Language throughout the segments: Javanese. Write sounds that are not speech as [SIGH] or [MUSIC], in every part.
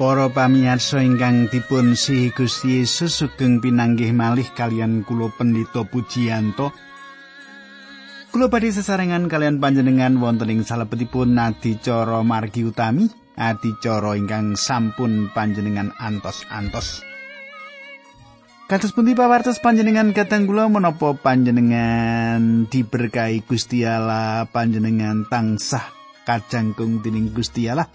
Para pamirsa ingkang dipun si Gusti Yesus sugeng pinanggih malih kalian kula pendito pujianto. Kula badhe sesarengan kalian panjenengan wonten ing salebetipun adicara margi utami, adicara ingkang sampun panjenengan antos-antos. Kados pundi pawartos panjenengan kateng kula menapa panjenengan diberkahi Gusti Allah panjenengan tansah kajangkung dening Gusti Allah.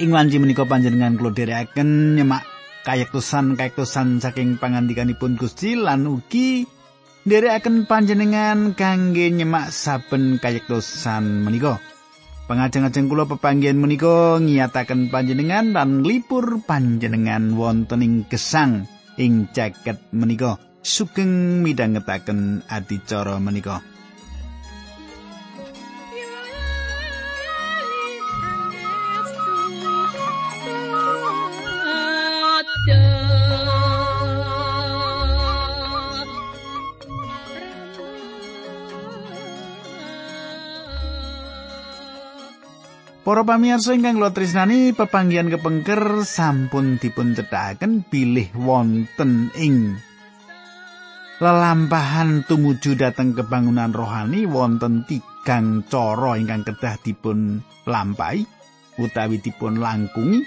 Ing wanci menika panjenengan kula dherekaken nyemak kayektosan-kayektosan saking pangandikanipun Gusti lan ugi nderekaken panjenengan kangge nyemak saben kayektosan menika. Pengajeng-ajeng kula pepanggihan menika ngiyataken panjenengan lan lipur panjenengan wonten ing gesang ing jaket menika sugeng midhangetaken adicara menika. Para pamirsa ingkang kula tresnani, pepanggihan kepengker sampun dipun cethaken bilih wonten ing lelampahan tumuju dhateng kebangunan rohani wonten tigang cara ingkang kedah dipun lampahi utawi dipun langkungi.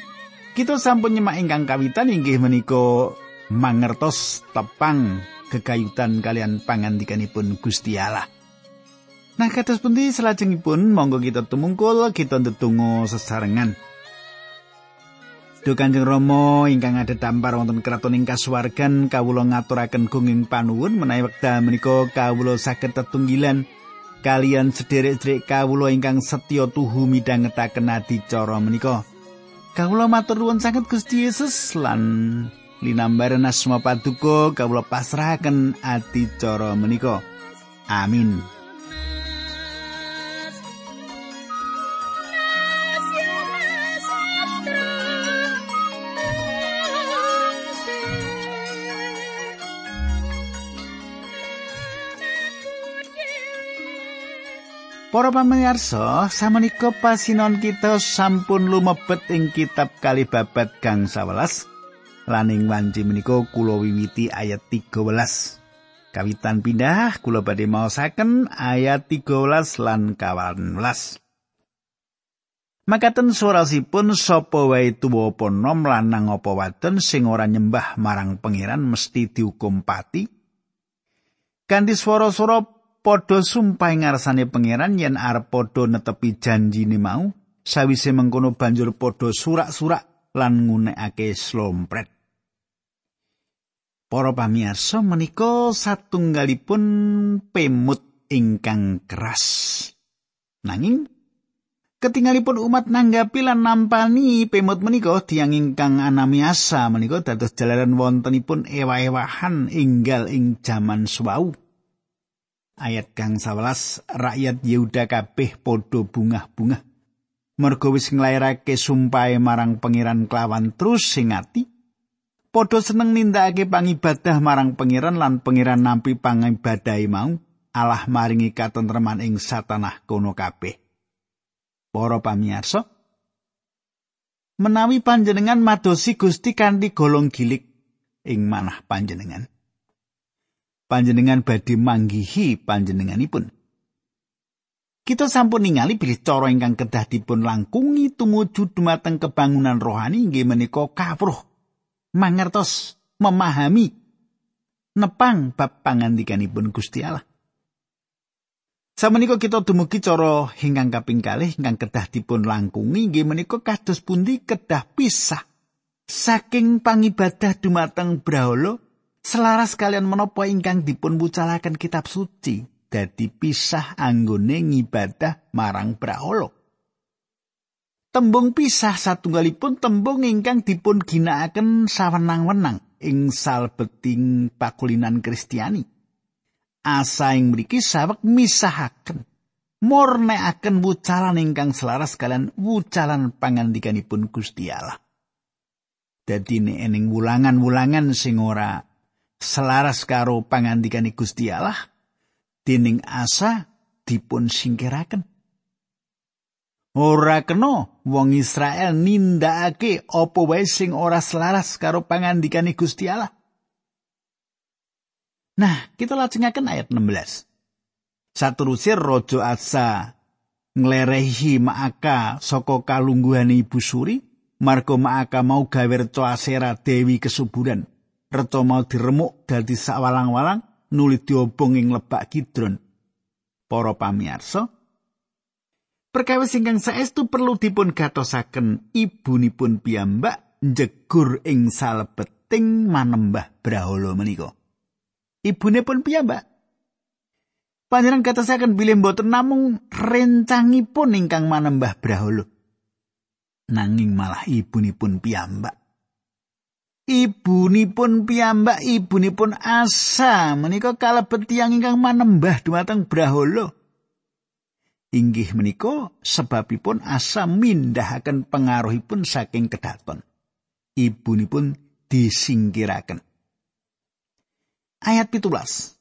Kita sampun nyemak ingkang kawitan inggih menika mangertos tepang kekayutan kalian pangandikanipun Gusti Allah. Nah, kados pundi salajengipun monggo kita tumungkul kita ndedonga sesarengan. Duh Kanjeng Rama ingkang ada dampar wonten kraton ing kasuwargan kawula ngaturaken gunging panuwun menawi wekdal menika kawula saged tetunggilan kalian sederek-sederek kawula ingkang setya tuhu midhangetaken adicara menika. Kawula matur nuwun sanget Gusti Yesus lan linambaran asma paduka kawula pasrahaken adicara menika. Amin. Para pamirsa, samenika pasinon kita sampun lumebet ing kitab kali babat gang 11. Laning wanci menika kula wiwiti ayat 13. Kawitan pindah kula badhe maosaken ayat 13 lan kawan 11. Makaten surasipun sapa wae tuwa apa nom lanang apa wadon sing ora nyembah marang pangeran mesti dihukum pati. Kanthi swara-swara padha sumpah ngarsane pangeran yen arep padha netepi janjine mau sawise mengkono banjur padha surak-surak lan ngunekake slompret Para pamirsa menika satunggalipun pemut ingkang keras. Nanging ketinggalipun umat nanggapi lan nampani pemut menika tiang ingkang anamiasa menika dados jalaran wontenipun ewa-ewahan inggal ing jaman suwau. Ayat kang 11 rakyat Yehuda kabeh padha bungah-bungah. Mergo wis nglairake sumpahe marang pangeran kelawan terus sing ati. Padha seneng nindakake pangibadah marang pangeran lan pangeran nampi pangibadahe mau. Allah maringi katentreman ing satanah kono kabeh. Para pamirsa menawi panjenengan madosi Gusti kanthi golong gilik ing manah panjenengan panjenengan badhe manggihi panjenenganipun. Kita sampun ningali bilih cara ingkang kedah dipun langkungi tumuju dumateng kebangunan rohani inggih menika kawruh mangertos memahami nepang bab pangandikanipun Gusti Allah. Samenika kita dumugi cara ingkang kaping kalih ingkang kedah dipun langkungi inggih menika kados pundi kedah pisah saking pangibadah dumateng Brahala selaras kalian menapa ingkang dipun wucalaken kitab suci dadi pisah anggone ngibadah marang brahala. Tembung pisah satunggalipun tembung ingkang dipun ginakaken sawenang-wenang ing salbeting pakulinan Kristiani. Asa ing mriki sawek misahaken murnekaken wucalan ingkang selaras kalian wucalan pangandikanipun Gusti Allah. Dadi ning wulangan-wulangan sing ora selaras karo pangandikane Gusti Allah dening asa dipun singkiraken Ora kena wong Israel nindakake apa wae sing ora selaras karo pangandikane Gusti Allah. Nah, kita lajengaken ayat 16. Saterusé Raja Asa nglerehi Maaka saka kalungguhane Ibu Suri, marga Maaka mau gawe reca Dewi kesuburan. Reca mau diremuk dadi sawalang-walang nuli diobong ing lebak Kidron. Para pamirsa, Perkawis ingkang saestu perlu dipun gatosaken ibunipun piyambak njegur ing salebeting manembah brahala menika. Ibunipun piyambak Panjenengan gatosaken bilih mboten namung rencangipun ingkang manembah brahala. Nanging malah ibunipun piyambak. Ibunipun piyambak, ibunipun asa menika kalebet tiyang ingkang manembah dumateng brahala. inggih menika sebabipun asa mindahaken pengaruhipun saking kedaton. Ibunipun disingkiraken. Ayat 17.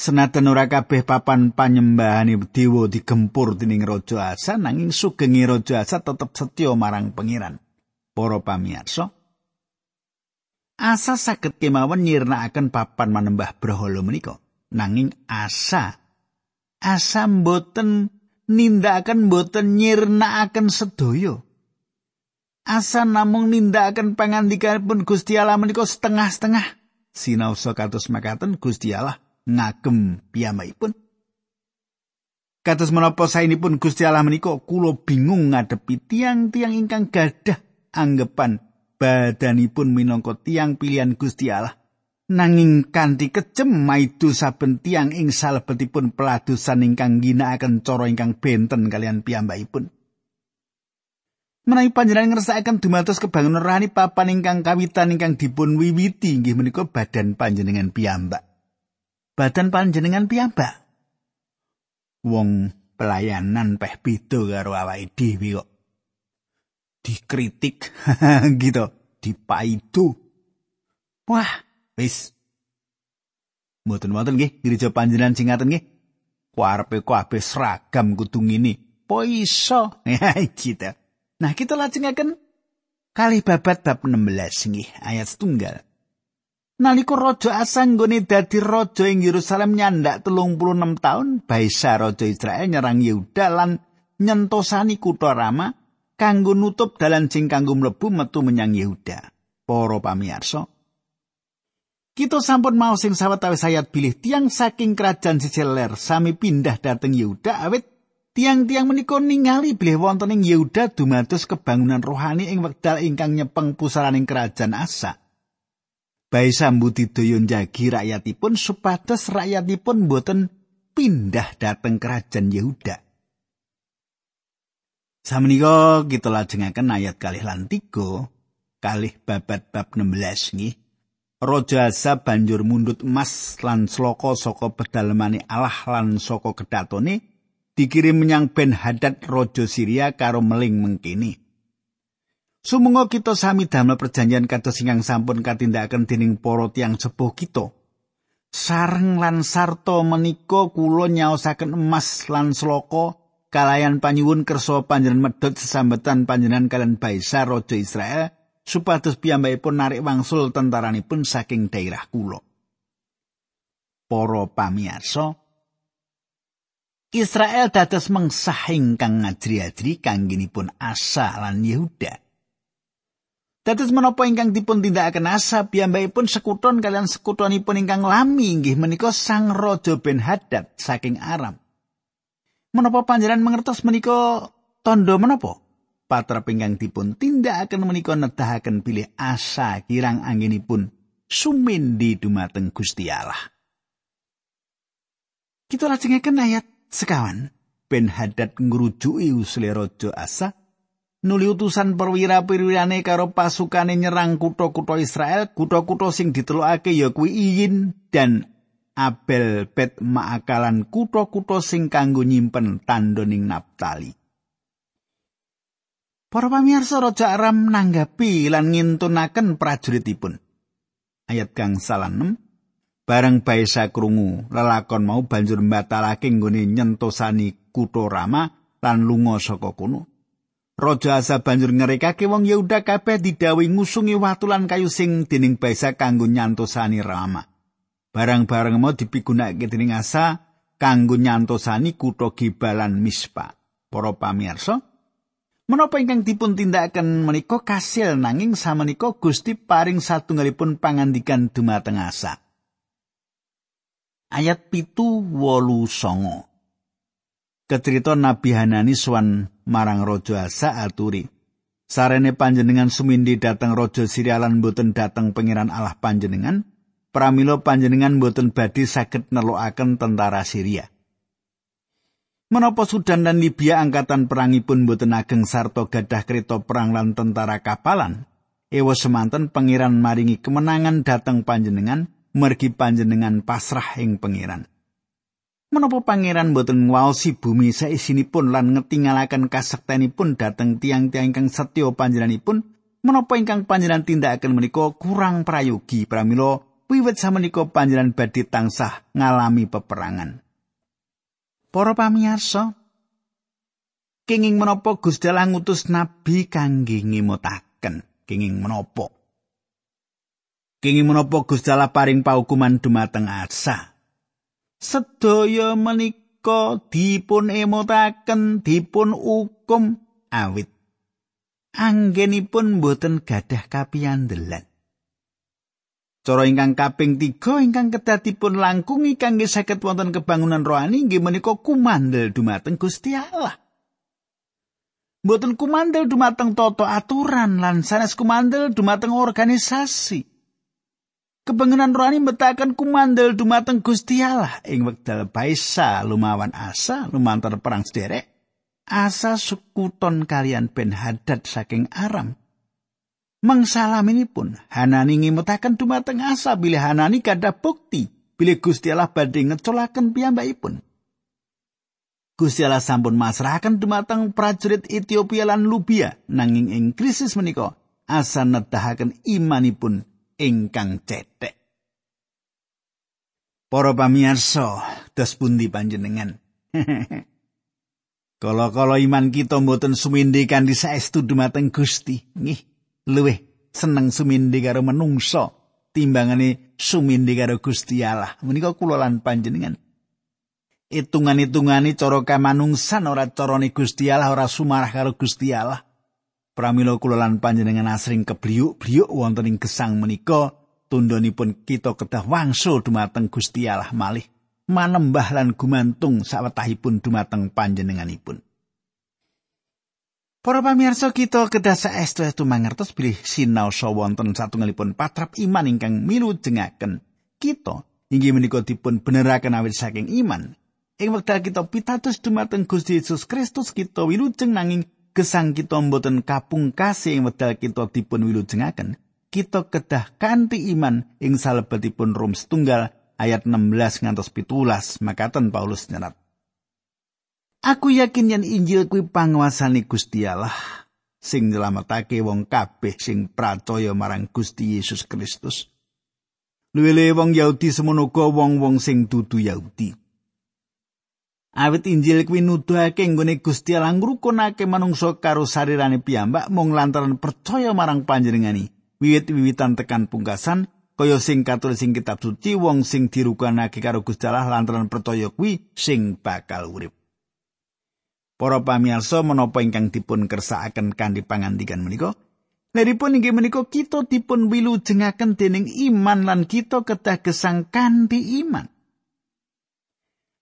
Senajan ora kabeh papan panyembahane dewa digempur dening raja Asa nanging sugenge raja Asa tetep setya marang pangeran. Para pamirsa, Asa saged kemawon nyirnakaken papan manembah berhala menika. Nanging Asa asam boten nindakaken boten nyirnakaken sedaya. Asa namung nindakaken pangandikanipun Gusti Allah menika setengah-setengah. Sinaosa kados makaten Gusti Allah ngagem piyambakipun. Kados menapa sainipun Gusti Allah menika kula bingung ngadepi tiang-tiang ingkang gadah anggepan badanipun minangka tiang pilihan Gusti Allah. nanging kanthi kejem maidu saben tiang ing salebetipun peladusan ingkang ginakaken cara ingkang benten kalian piyambakipun. Menawi panjenengan ngersakaken dumados kebangunan rohani papan ingkang kawitan ingkang dipun wiwiti inggih menika badan panjenengan piyambak. Badan panjenengan piyambak. Wong pelayanan peh beda karo awake dhewe kok. Dikritik [LAUGHS] gitu, dipaidu. Wah, Wis. Mboten wonten nggih gereja panjenengan sing ngaten nggih. Kuarepe kabeh seragam kudu ngene. Po iso. [LAUGHS] Gitu. Nah, kita lajengaken kali babat bab 16 nggih ayat setunggal. Naliko raja asang nggone dadi raja ing Yerusalem nyandak tahun, Baisa raja Israel nyerang Yehuda lan nyentosani kutha Rama kanggo nutup dalan sing kanggo mlebu metu menyang Yehuda. Para pamirsa, Kita sampun mau sing sawetawis ayat bilih tiang saking kerajaan Siceler sami pindah dateng Yehuda awit tiang-tiang menika ningali bilih wonten ing Yehuda dumados kebangunan rohani ing wekdal ingkang nyepeng pusaraning kerajaan Asa. Bae sambuti daya njagi rakyatipun supados rakyatipun boten pindah dateng kerajaan Yehuda. Samenika kita lajengaken ayat kalih lan tiga, kalih babat bab 16 nggih. Raja Asa banjur mundut emas lan sloka saka pedalemane Allah lan saka kedatone dikirim menyang Ben Hadad Raja Syria karo meling mengkini. Sumungo kita sami damel perjanjian kados ingkang sampun katindakaken dening para tiyang sepuh kita. Sareng lan sarta menika kula nyaosaken emas lan sloka kalayan panyuwun kersa panjenengan medhot sesambetan panjenengan kalian Baisa Raja Israel supados piyambakipun narik wangsul tentaranipun saking daerah kula. Para pamirsa, Israel dados mengsah ingkang ngajri-ajri kangginipun Asa lan Yehuda. Dados menapa ingkang dipun tindakaken Asa piyambakipun sekuton kalian sekutonipun ingkang lami inggih menika Sang Raja Ben Hadad saking Aram. Menapa panjenengan mengertos menika tondo menapa? patra pinggang dipun tindakaken menika nedahaken bilih asa kirang anginipun sumindi dumateng Gusti Allah. Kita lajengaken ayat sekawan. Ben Hadad ngrujuki usle raja Asa nuli utusan perwira-perwirane karo pasukane nyerang kutha-kutha Israel, kutha-kutha sing ditelokake ya kuwi Iyin dan Abel Bet Maakalan kutha-kutha sing kanggo nyimpen tandoning Naptali. Para pamirsa Raja Aram nanggapi lan ngintunaken prajuritipun. Ayat kang salah Bareng Baisa krungu, lelakon mau banjur mbatalake nggone nyentosani kutha Rama lan lunga saka kono. Raja Asa banjur ngerekake wong Yehuda kabeh didhawuhi ngusungi watu lan kayu sing dening Baisa kanggo nyantosani Rama. Barang-barang mau dipigunakake dening Asa kanggo nyantosani kutha Gibalan Mispa. Para pamirsa, menapa ingkang dipun tindakaken menika kasil nanging samenika Gusti paring satunggalipun pangandikan dumateng Asa. Ayat pitu wolu songo. Kecerita Nabi Hanani suwan marang Raja Asa aturi. Sarene panjenengan sumindi dateng Raja Sirialan boten dateng pangeran Allah panjenengan, pramila panjenengan boten badhe saged nelokaken tentara Syria. Menapa Sudan dan Libya angkatan perangipun boten ageng sarta gadah kereta perang lan tentara kapalan, ewa semanten pangeran maringi kemenangan dateng panjenengan, mergi panjenengan pasrah ing pangeran. Menapa pangeran boten ngwaosi bumi saisinipun lan ngetingalaken kasektenipun dhateng tiang-tiang ingkang setya panjenenganipun? Menapa ingkang panjenengan tindakaken menika kurang prayogi pramila wiwit samenika panjenengan badhe tansah ngalami peperangan. Para pamirsa, kenging menapa Gusti Allah ngutus nabi kangge ngimutaken? Kenging menapa? Kenging menapa Gusti Allah paring paukuman dumateng Asa? sedaya menika dipun emotaken dipun hukum awit anggenipun boten gadah kapiyandelan Cara ingkang kaping tiga ingkang kedah dipun langkungi kangge saged wonten kebangunan rohani inggih menika kumandel dumateng Gusti Allah. Mboten kumandel dumateng tata aturan lan sanes kumandel dumateng organisasi. Kebangunan rohani metakan kumandel dumateng Gusti Allah ing wekdal Baisa lumawan Asa lumantar perang sederek. Asa sekuton kalian Ben Hadad saking Aram. Pun Hanani ngimutaken dumateng Asa bilih Hanani kada bukti bilih Gusti Allah badhe ngecolaken piyambakipun. Gusti Allah sampun masrahaken dumateng prajurit Ethiopia lan Lubia nanging ing krisis menika asa nedahaken imanipun ingkang cetek. Para pamirsa, dos pundi panjenengan? [LAUGHS] Kala-kala iman kita mboten sumindi kanthi saestu dumateng Gusti, nggih, luwih seneng sumindi karo menungso timbangane sumindi karo Gusti Allah. Menika kula lan panjenengan. Itungan-itungane cara kamanungsan ora carane Gusti Allah ora sumarah karo Gusti Allah. Pramila kula lan panjenengan asring kebliuk-bliuk wonten ing gesang menika tundhonipun kita kedah wangsul dumateng Gusti Allah malih manembah lan gumantung sawetahipun dumateng panjenenganipun. Para pamirsa kita kedah saestu-estu mangertos bilih sinau wonten satunggalipun patrap iman ingkang milu jengaken kita. Inggih menika dipun beneraken awit saking iman. Ing wekdal kita pitados dumateng Gusti Yesus Kristus kita wilujeng nanging gesang kita mboten kapungkasi ing wedal kita dipun wilujengaken. Kita kedah kanthi iman ing salebetipun Rom setunggal ayat 16 ngantos pitulas makaten Paulus nyerat Aku yakin yen Injil kuwi panguasane Gusti Allah sing nyelametake wong kabeh sing pracaya marang Gusti Yesus Kristus. Luwele wong Yahudi semono wong-wong sing dudu Yahudi. Awit Injil kuwi nuduhake nggone Gusti Allah ngrukunake manungsa karo sarirane piyambak mung lantaran percaya marang panjenengani. Wiwit-wiwitan tekan pungkasan kaya sing katulis sing kitab suci wong sing dirukunake karo Gusti Allah lantaran percaya kuwi sing bakal urip. Para pamirsa menapa ingkang dipun kersakaken kanthi pangandikan menika? Leripun inggih menika kita dipun wilujengaken dening iman lan kita kedah gesang kanthi iman.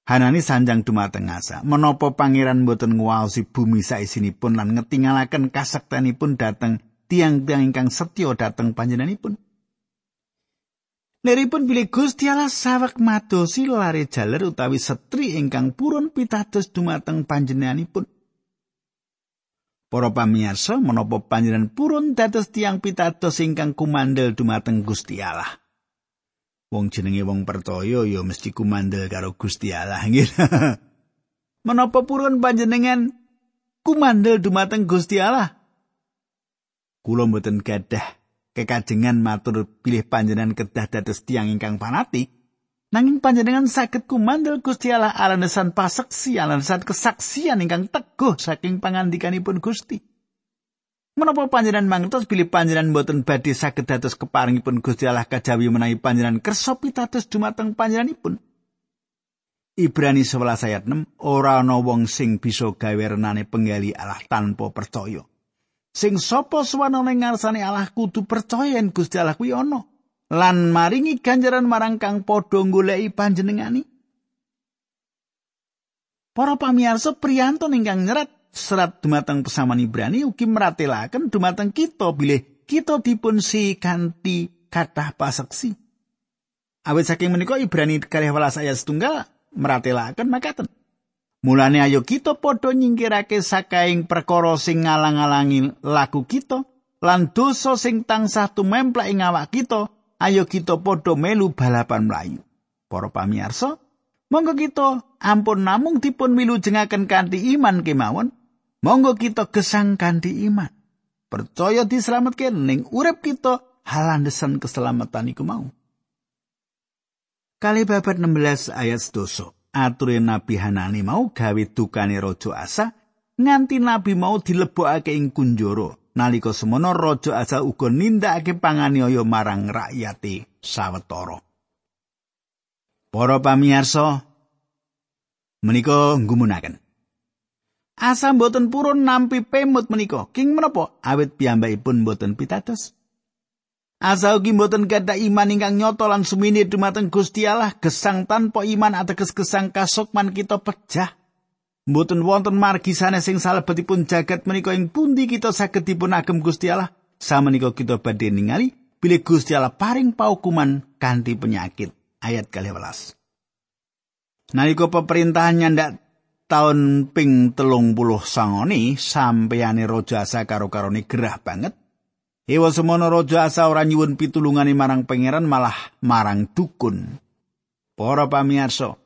Hanani sanjang dumateng asa. Menapa pangeran boten nguwaosi bumi saisinipun lan ngetingalaken kasektenipun dateng tiang-tiang ingkang setya dateng panjenenganipun. Leripun bilih Gusti Allah sawek madosi lare jaler utawi setri ingkang purun pitados dumateng panjenenganipun. Para pamirsa, menapa panjenengan purun dados tiang pitados ingkang kumandel dumateng Gusti Allah? wong jenenge wong percaya ya mesti kumandel karo Gusti Allah [LAUGHS] nggih. Menapa purun panjenengan kumandel dumateng Gusti Allah? Kula mboten gadah kekajengan matur pilih panjenengan kedah dados tiang ingkang fanatik Nanging panjenengan saged kumandel Gusti Allah alasan paseksi, alasan kesaksian ingkang teguh saking pangandikanipun Gusti. Menapa panjenengan mangertos bilih panjenengan boten badhe saged dados keparingipun Gusti Allah kajawi menawi panjenengan kersa pitados dumateng panjenenganipun. Ibrani 11 ayat 6 ora ana wong sing bisa gawe renane penggali Allah tanpa percaya. Sing sapa suwana ning ngarsane Allah kudu percaya yen Gusti Allah kuwi ana. lan maringi ganjaran marang kang padha goleki panjenengani. Para pamirsa priyantun ingkang nyerat serat dumateng pesaman Ibrani ugi meratelaken dumateng kita bilih kita dipun si kanthi kathah paseksi. Awit saking menika Ibrani 12 ayat setunggal meratelaken makaten. Mulane ayo kita padha nyingkirake sakaing perkara sing ngalang-alangi laku kita lan dosa sing tansah tumemplek ing awak kita ayo kita padha melu balapan mlayu. Para pamirsa, monggo kita ampun namung dipun milujengaken kanthi iman kemawon, monggo kita gesang kanthi iman. Percaya diselametke ning urip kita halandesan keselamatan iku mau. Kali babat 16 ayat doso. Ature Nabi Hanani mau gawe dukane Raja Asa nganti Nabi mau dilebokake ing kunjara nalika semono raja asal uga nindakake panganiaya marang rakyate sawetara. Para pamirsa menika nggumunaken. Asa mboten purun nampi pemut menika. King menapa? Awit piyambakipun mboten pitados. Asa ugi mboten gadah iman ingkang nyata lan sumini dumateng Gusti Allah gesang tanpa iman ateges gesang kasukman kita pecah. Mboten wonten margi sanes sing salebetipun jagat menika ing pundi kita saged dipun agem Gusti Allah. Samenika kita badhe ningali bilih Gusti Allah paring paukuman kanthi penyakit. Ayat 12. Nalika pemerintahan nyandak taun ping telung puluh sangoni sampeyane Raja Asa karo karone gerah banget. Ewa semono Raja Asa ora nyuwun pitulungane marang pangeran malah marang dukun. Para pamirsa,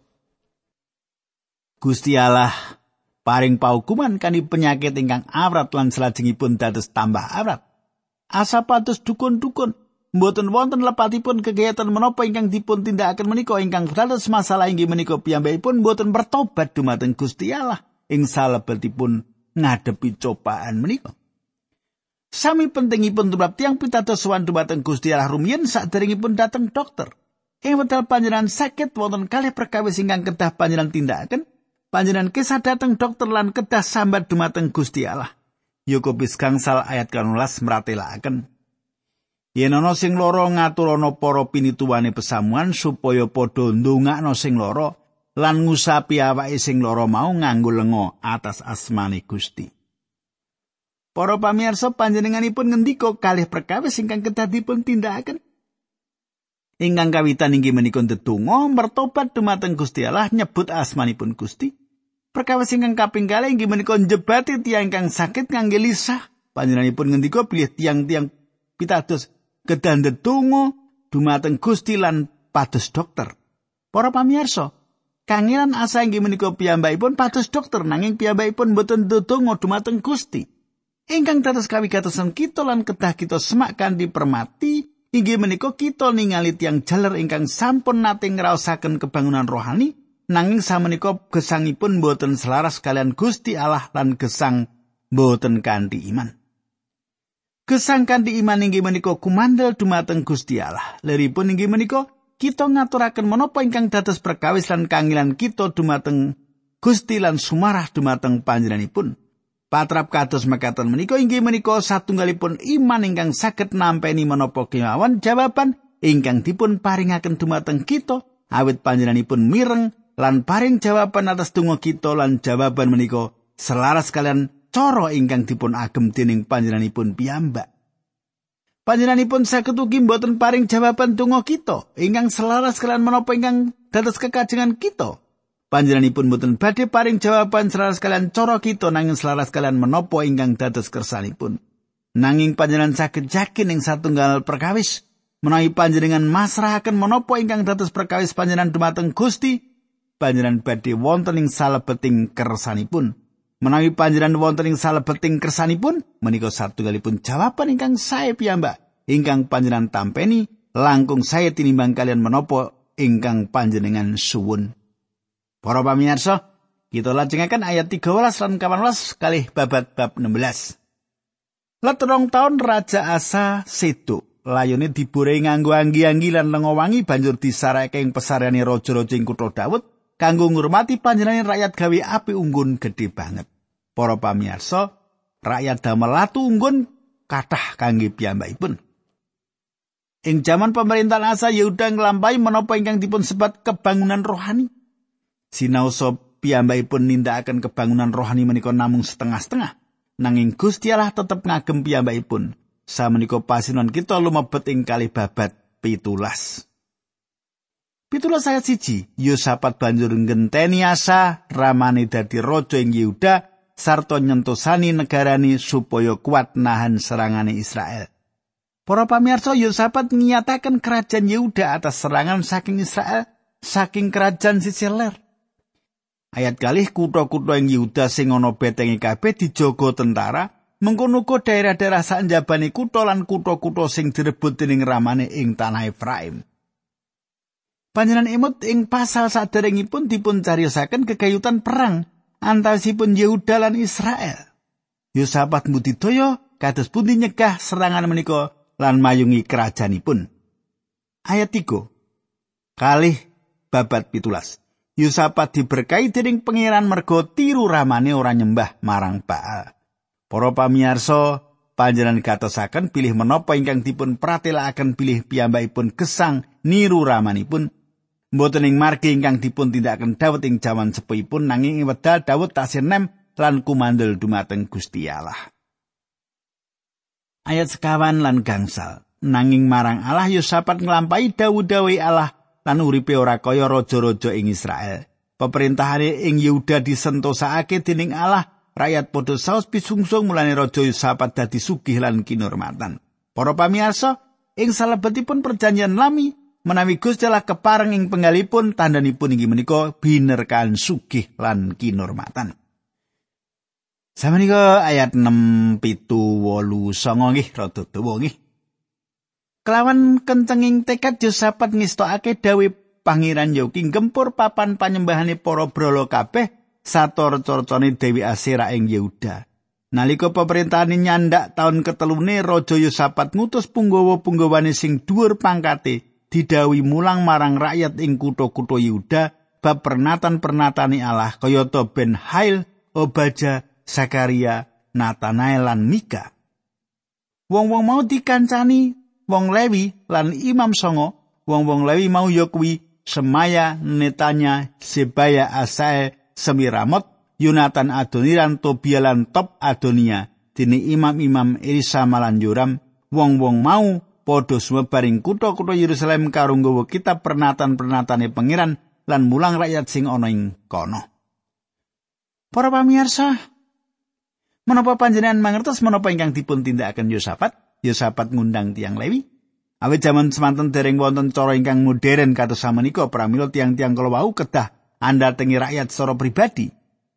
Gusti Allah paring paukuman kani penyakit ingkang awrat lan salajengipun dados tambah awrat. Asa patus dukun-dukun mboten wonten lepatipun kegiatan menapa ingkang dipun tindakaken menika ingkang dados masalah inggih menika piyambakipun mboten bertobat dumateng Gusti Allah ing salebetipun ngadepi cobaan menika. Sami pentingipun tumrap tiang pitados sowan dumateng Gusti Allah rumiyin saderengipun dateng dokter. Ing wedal panjenengan sakit wonten kalih perkawis ingkang kedah panjenengan tindakaken, panjenengan kisah dateng dokter lan kedah sambat dumateng Gusti Allah. Yakobus gangsal ayat 18 meratelaken. Yen ana sing lara ngaturana para pinituwane pesamuan supaya padha ndongakno sing lara lan ngusapi awake sing lara mau nganggo lenga atas asmane Gusti. Para pamirsa panjenenganipun ngendika kalih perkawis ingkang kedah dipun tindakaken. Ingkang kawitan inggih menika ndedonga mertobat dumateng Gusti Allah nyebut asmanipun Gusti. Perkawis ingkang kaping kalih inggih menika njebati tiyang ingkang sakit kangge lisah. Panjenenganipun ngendika pilih tiang-tiang pitados kedah ndedonga dumateng Gusti lan pados dokter. Para pamirsa, kangilan asa inggih menika piyambakipun pados dokter nanging piyambakipun boten ndedonga dumateng Gusti. Ingkang dados kawigatosan kita lan kedah kita semak kanthi permati inggih menika kita ningali tiang jaler ingkang sampun nate ngraosaken kebangunan rohani nanging samenika gesangipun boten selaras kalian Gusti Allah lan gesang boten kanthi iman. Gesang kanthi iman inggih menika kumandel dumateng Gusti Allah. Leripun inggih menika kita ngaturaken menapa ingkang dados perkawis lan kangilan kita dumateng Gusti lan sumarah dumateng panjenenganipun. Patrap kados mekaten menika inggih menika satunggalipun iman ingkang saged nampeni menapa kemawon jawaban ingkang dipun paringaken dumateng kita awit panjenenganipun mireng lan paring jawaban atas donga kita lan jawaban menika selaras kalian cara ingkang dipun agem dening panjenenganipun piyambak. Panjenenganipun saged ugi mboten paring jawaban donga kita ingkang selaras kalian menapa ingkang dados kekajengan kita. Panjenenganipun mboten badhe paring jawaban selaras kalian cara kita nanging selaras kalian menapa ingkang dados kersanipun. Nanging panjenengan saged yakin ing satunggal perkawis menawi panjenengan masrahaken menapa ingkang dados perkawis panjenengan dumateng Gusti panjenengan badhe wonten ing salebeting kersanipun. Menawi panjenengan wonten ing salebeting kersanipun, menika satunggalipun jawaban ingkang sae piyambak ingkang panjenengan tampeni langkung saya tinimbang kalian menapa ingkang panjenengan suwun. Para pamirsa, kita lajengaken ayat 13 lan 18 kalih babat bab 16. Let rong taun Raja Asa sedo. Layone dibure nganggo anggi-anggi lan lenga wangi banjur disareke ing pesarane raja-raja ing kutha Daud kanggo ngurmati panjenengan rakyat gawe api unggun gedhe banget. Para pamirsa, rakyat damel latu unggun kathah kangge piyambakipun. Ing jaman pemerintahan Asa Yehuda nglampahi menapa ingkang dipun sebat kebangunan rohani. Sinaosa piyambakipun nindakaken kebangunan rohani menika namung setengah-setengah. Nanging Gusti Allah tetep ngagem piyambakipun. Samenika pasinon kita lumebet ing kali babat pitulas. Pitulas ayat siji, Yosafat banjur ngenteni Asa ramane dadi raja ing Yehuda sarta nyentosani negarani supaya kuat nahan serangane Israel. Para pamirsa Yosafat menyatakan kerajaan Yehuda atas serangan saking Israel saking kerajaan Sisiler. Ayat kalih kutha-kutha ing Yehuda sing ana betenge kabeh dijaga tentara, mengkono uga daerah-daerah sanjabane kutha lan kutha-kutha sing direbut dening ramane ing tanah Efraim. Panjenengan imut ing pasal saderengipun dipun cariyosaken kegayutan perang antawisipun Yehuda lan Israel. Yosafat mbudidaya kados pundi nyegah serangan menika lan mayungi kerajaanipun. Ayat 3. Kalih babat pitulas. Yusafat diberkahi dening pangeran mergo tiru ramane ora nyembah marang Baal. Para pamirsa, panjenengan gatosaken pilih menapa ingkang dipun pratelakaken pilih piyambakipun gesang niru ramanipun mboten ing margi ingkang dipun tindakaken Daud ing jaman sepuhipun nanging ing wedal Daud tasih nem lan kumandel dumateng Gusti Allah. ayat sekawan lan gangsal. Nanging marang Allah Yosafat nglampahi dawuh-dawuh Allah lan uripe ora kaya raja-raja ing Israel. Pemerintahane ing Yehuda disentosake dening Allah, rakyat padha saos pisungsung mulane raja Yosafat dadi sugih lan kinurmatan. Para pamirsa, ing salebetipun perjanjian lami menawi Gusti Allah kepareng ing penggalipun tandhanipun inggih menika binerkan sugih lan kinurmatan. Samenika ayat 6 pitu wolu songo nggih rada dawa nggih. Kelawan kencenging tekad Yosafat ngistokake dawe pangeran Yoki gempur papan panyembahane para brala kabeh sator corcone Dewi Asira ing Yehuda. Nalika pemerintahane nyandak taun ketelune Raja Yosafat ngutus punggawa-punggawane sing dhuwur pangkate didawi mulang marang rakyat ing kutha-kutha Yehuda bab pernatan-pernatane Allah kayata Ben Hail, Obaja, Zakaria, Nathanael lan Mika. Wong-wong mau dikancani wong Lewi lan Imam Songo, wong-wong Lewi mau ya Semaya, Netanya, Sebaya, Asae, Semiramot, Yunatan Adoniran, Tobia lan Top Adonia, dini imam-imam Elisa malan Yoram, wong-wong mau padha sumebaring kutha-kutha Yerusalem karo nggawa kitab pernatan-pernatane pangeran lan mulang rakyat sing ana ing kono. Para pamirsa, Menapa panjenengan mangertos menapa ingkang dipun tindakaken Yosafat? Yosafat ngundang tiang Lewi. Awit jaman semanten dereng wonten cara ingkang modern kados samenika pramila tiang-tiang kala wau kedah anda tengi rakyat secara pribadi.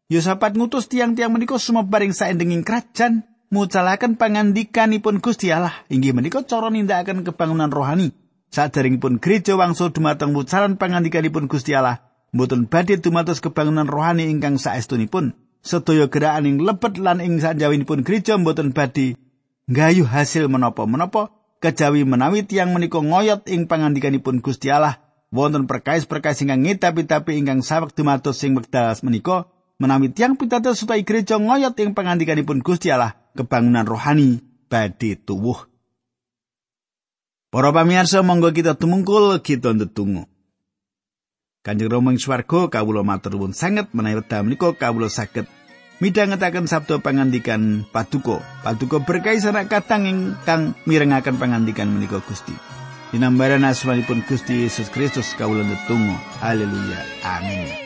Yosafat ngutus tiang-tiang menika sumebaring saendenging kerajaan mucalaken pangandikanipun Gusti Allah inggih menika cara nindakaken kebangunan rohani. Saderengipun gereja wangsul dumateng mucalan pangandikanipun Gusti Allah, mboten badhe dumados kebangunan rohani ingkang saestunipun. sedaya gerakan ing lebet lan ing sanjawinipun gereja mboten badhe nggayuh hasil menapa-menapa kejawi menawi tiang menika ngoyot ing pangandikanipun Gusti Allah. Wonten perkais-perkais ingkang ngetapi-tapi ingkang sawek dumados sing wekdal menika menawi tiang pitados supaya gereja ngoyot ing pangandikanipun Gusti Allah kebangunan rohani badhe tuwuh. Para pamirsa monggo kita tumungkul kita ndedonga. Kanjeng Rama ing swarga kawula matur nuwun sanget menawi wekdal menika kawula saged midhangetaken sabda pangandikan Paduka. Paduka berkahi sanak katang ingkang mirengaken pangandikan menika Gusti. Dinambaran asmanipun Gusti Yesus Kristus kawula netunggal. Haleluya. Amin.